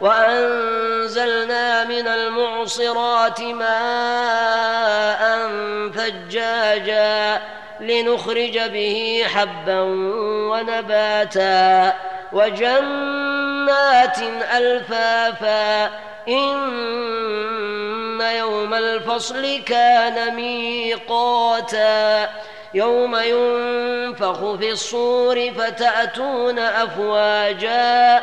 وأنزلنا من المعصرات ماء ثجاجا لنخرج به حبا ونباتا وجنات ألفافا إن يوم الفصل كان ميقاتا يوم ينفخ في الصور فتأتون أفواجا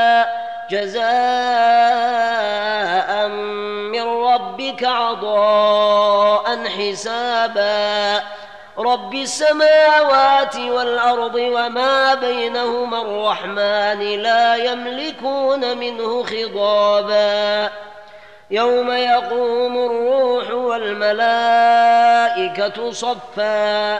جزاء من ربك عطاء حسابا. رب السماوات والأرض وما بينهما الرحمن لا يملكون منه خضابا. يوم يقوم الروح والملائكة صفا.